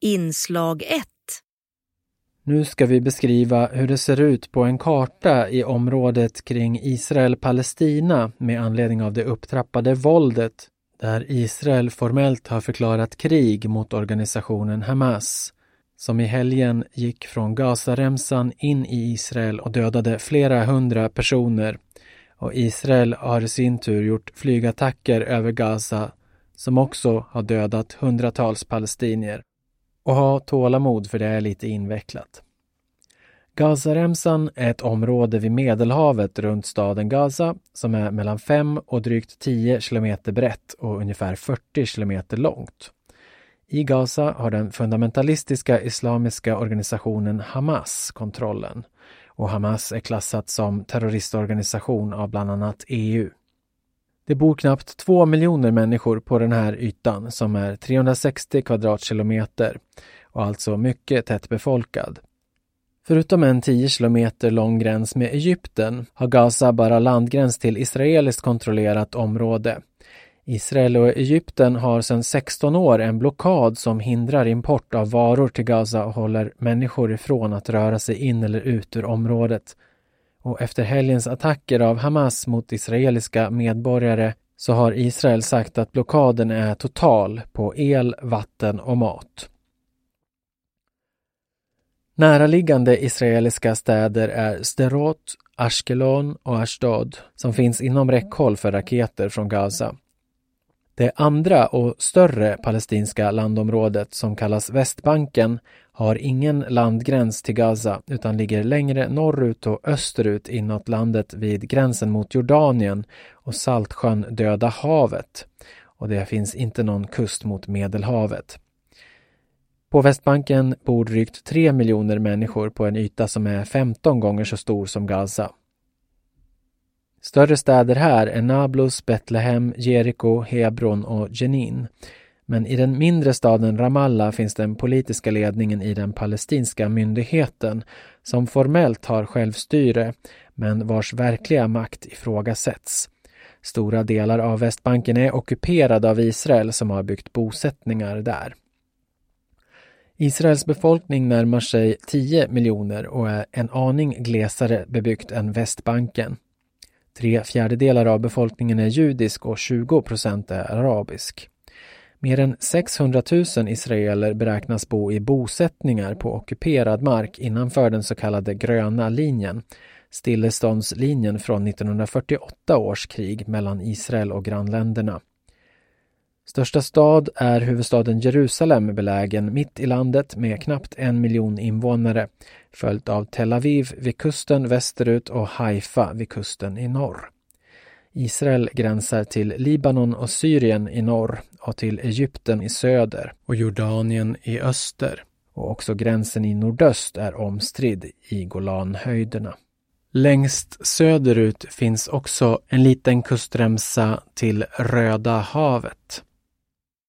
Inslag 1 Nu ska vi beskriva hur det ser ut på en karta i området kring Israel-Palestina med anledning av det upptrappade våldet där Israel formellt har förklarat krig mot organisationen Hamas som i helgen gick från Gazaremsan in i Israel och dödade flera hundra personer. Och Israel har i sin tur gjort flygattacker över Gaza som också har dödat hundratals palestinier. Och ha tålamod för det är lite invecklat. Gazaremsan är ett område vid Medelhavet runt staden Gaza som är mellan 5 och drygt 10 kilometer brett och ungefär 40 kilometer långt. I Gaza har den fundamentalistiska islamiska organisationen Hamas kontrollen och Hamas är klassat som terroristorganisation av bland annat EU. Det bor knappt två miljoner människor på den här ytan som är 360 kvadratkilometer och alltså mycket tättbefolkad. Förutom en 10 kilometer lång gräns med Egypten har Gaza bara landgräns till israeliskt kontrollerat område. Israel och Egypten har sedan 16 år en blockad som hindrar import av varor till Gaza och håller människor ifrån att röra sig in eller ut ur området. Och efter helgens attacker av Hamas mot israeliska medborgare så har Israel sagt att blockaden är total på el, vatten och mat. Näraliggande israeliska städer är Sderot, Ashkelon och Ashdod som finns inom räckhåll för raketer från Gaza. Det andra och större palestinska landområdet som kallas Västbanken har ingen landgräns till Gaza utan ligger längre norrut och österut inåt landet vid gränsen mot Jordanien och Saltsjön Döda havet. Och det finns inte någon kust mot Medelhavet. På Västbanken bor drygt 3 miljoner människor på en yta som är 15 gånger så stor som Gaza. Större städer här är Nablus, Betlehem, Jeriko, Hebron och Jenin. Men i den mindre staden Ramallah finns den politiska ledningen i den palestinska myndigheten som formellt har självstyre men vars verkliga makt ifrågasätts. Stora delar av Västbanken är ockuperade av Israel som har byggt bosättningar där. Israels befolkning närmar sig 10 miljoner och är en aning glesare bebyggt än Västbanken. Tre fjärdedelar av befolkningen är judisk och 20 procent är arabisk. Mer än 600 000 israeler beräknas bo i bosättningar på ockuperad mark innanför den så kallade gröna linjen, stilleståndslinjen från 1948 års krig mellan Israel och grannländerna. Största stad är huvudstaden Jerusalem belägen mitt i landet med knappt en miljon invånare följt av Tel Aviv vid kusten västerut och Haifa vid kusten i norr. Israel gränsar till Libanon och Syrien i norr och till Egypten i söder och Jordanien i öster. Och också gränsen i nordöst är omstridd i Golanhöjderna. Längst söderut finns också en liten kustremsa till Röda havet.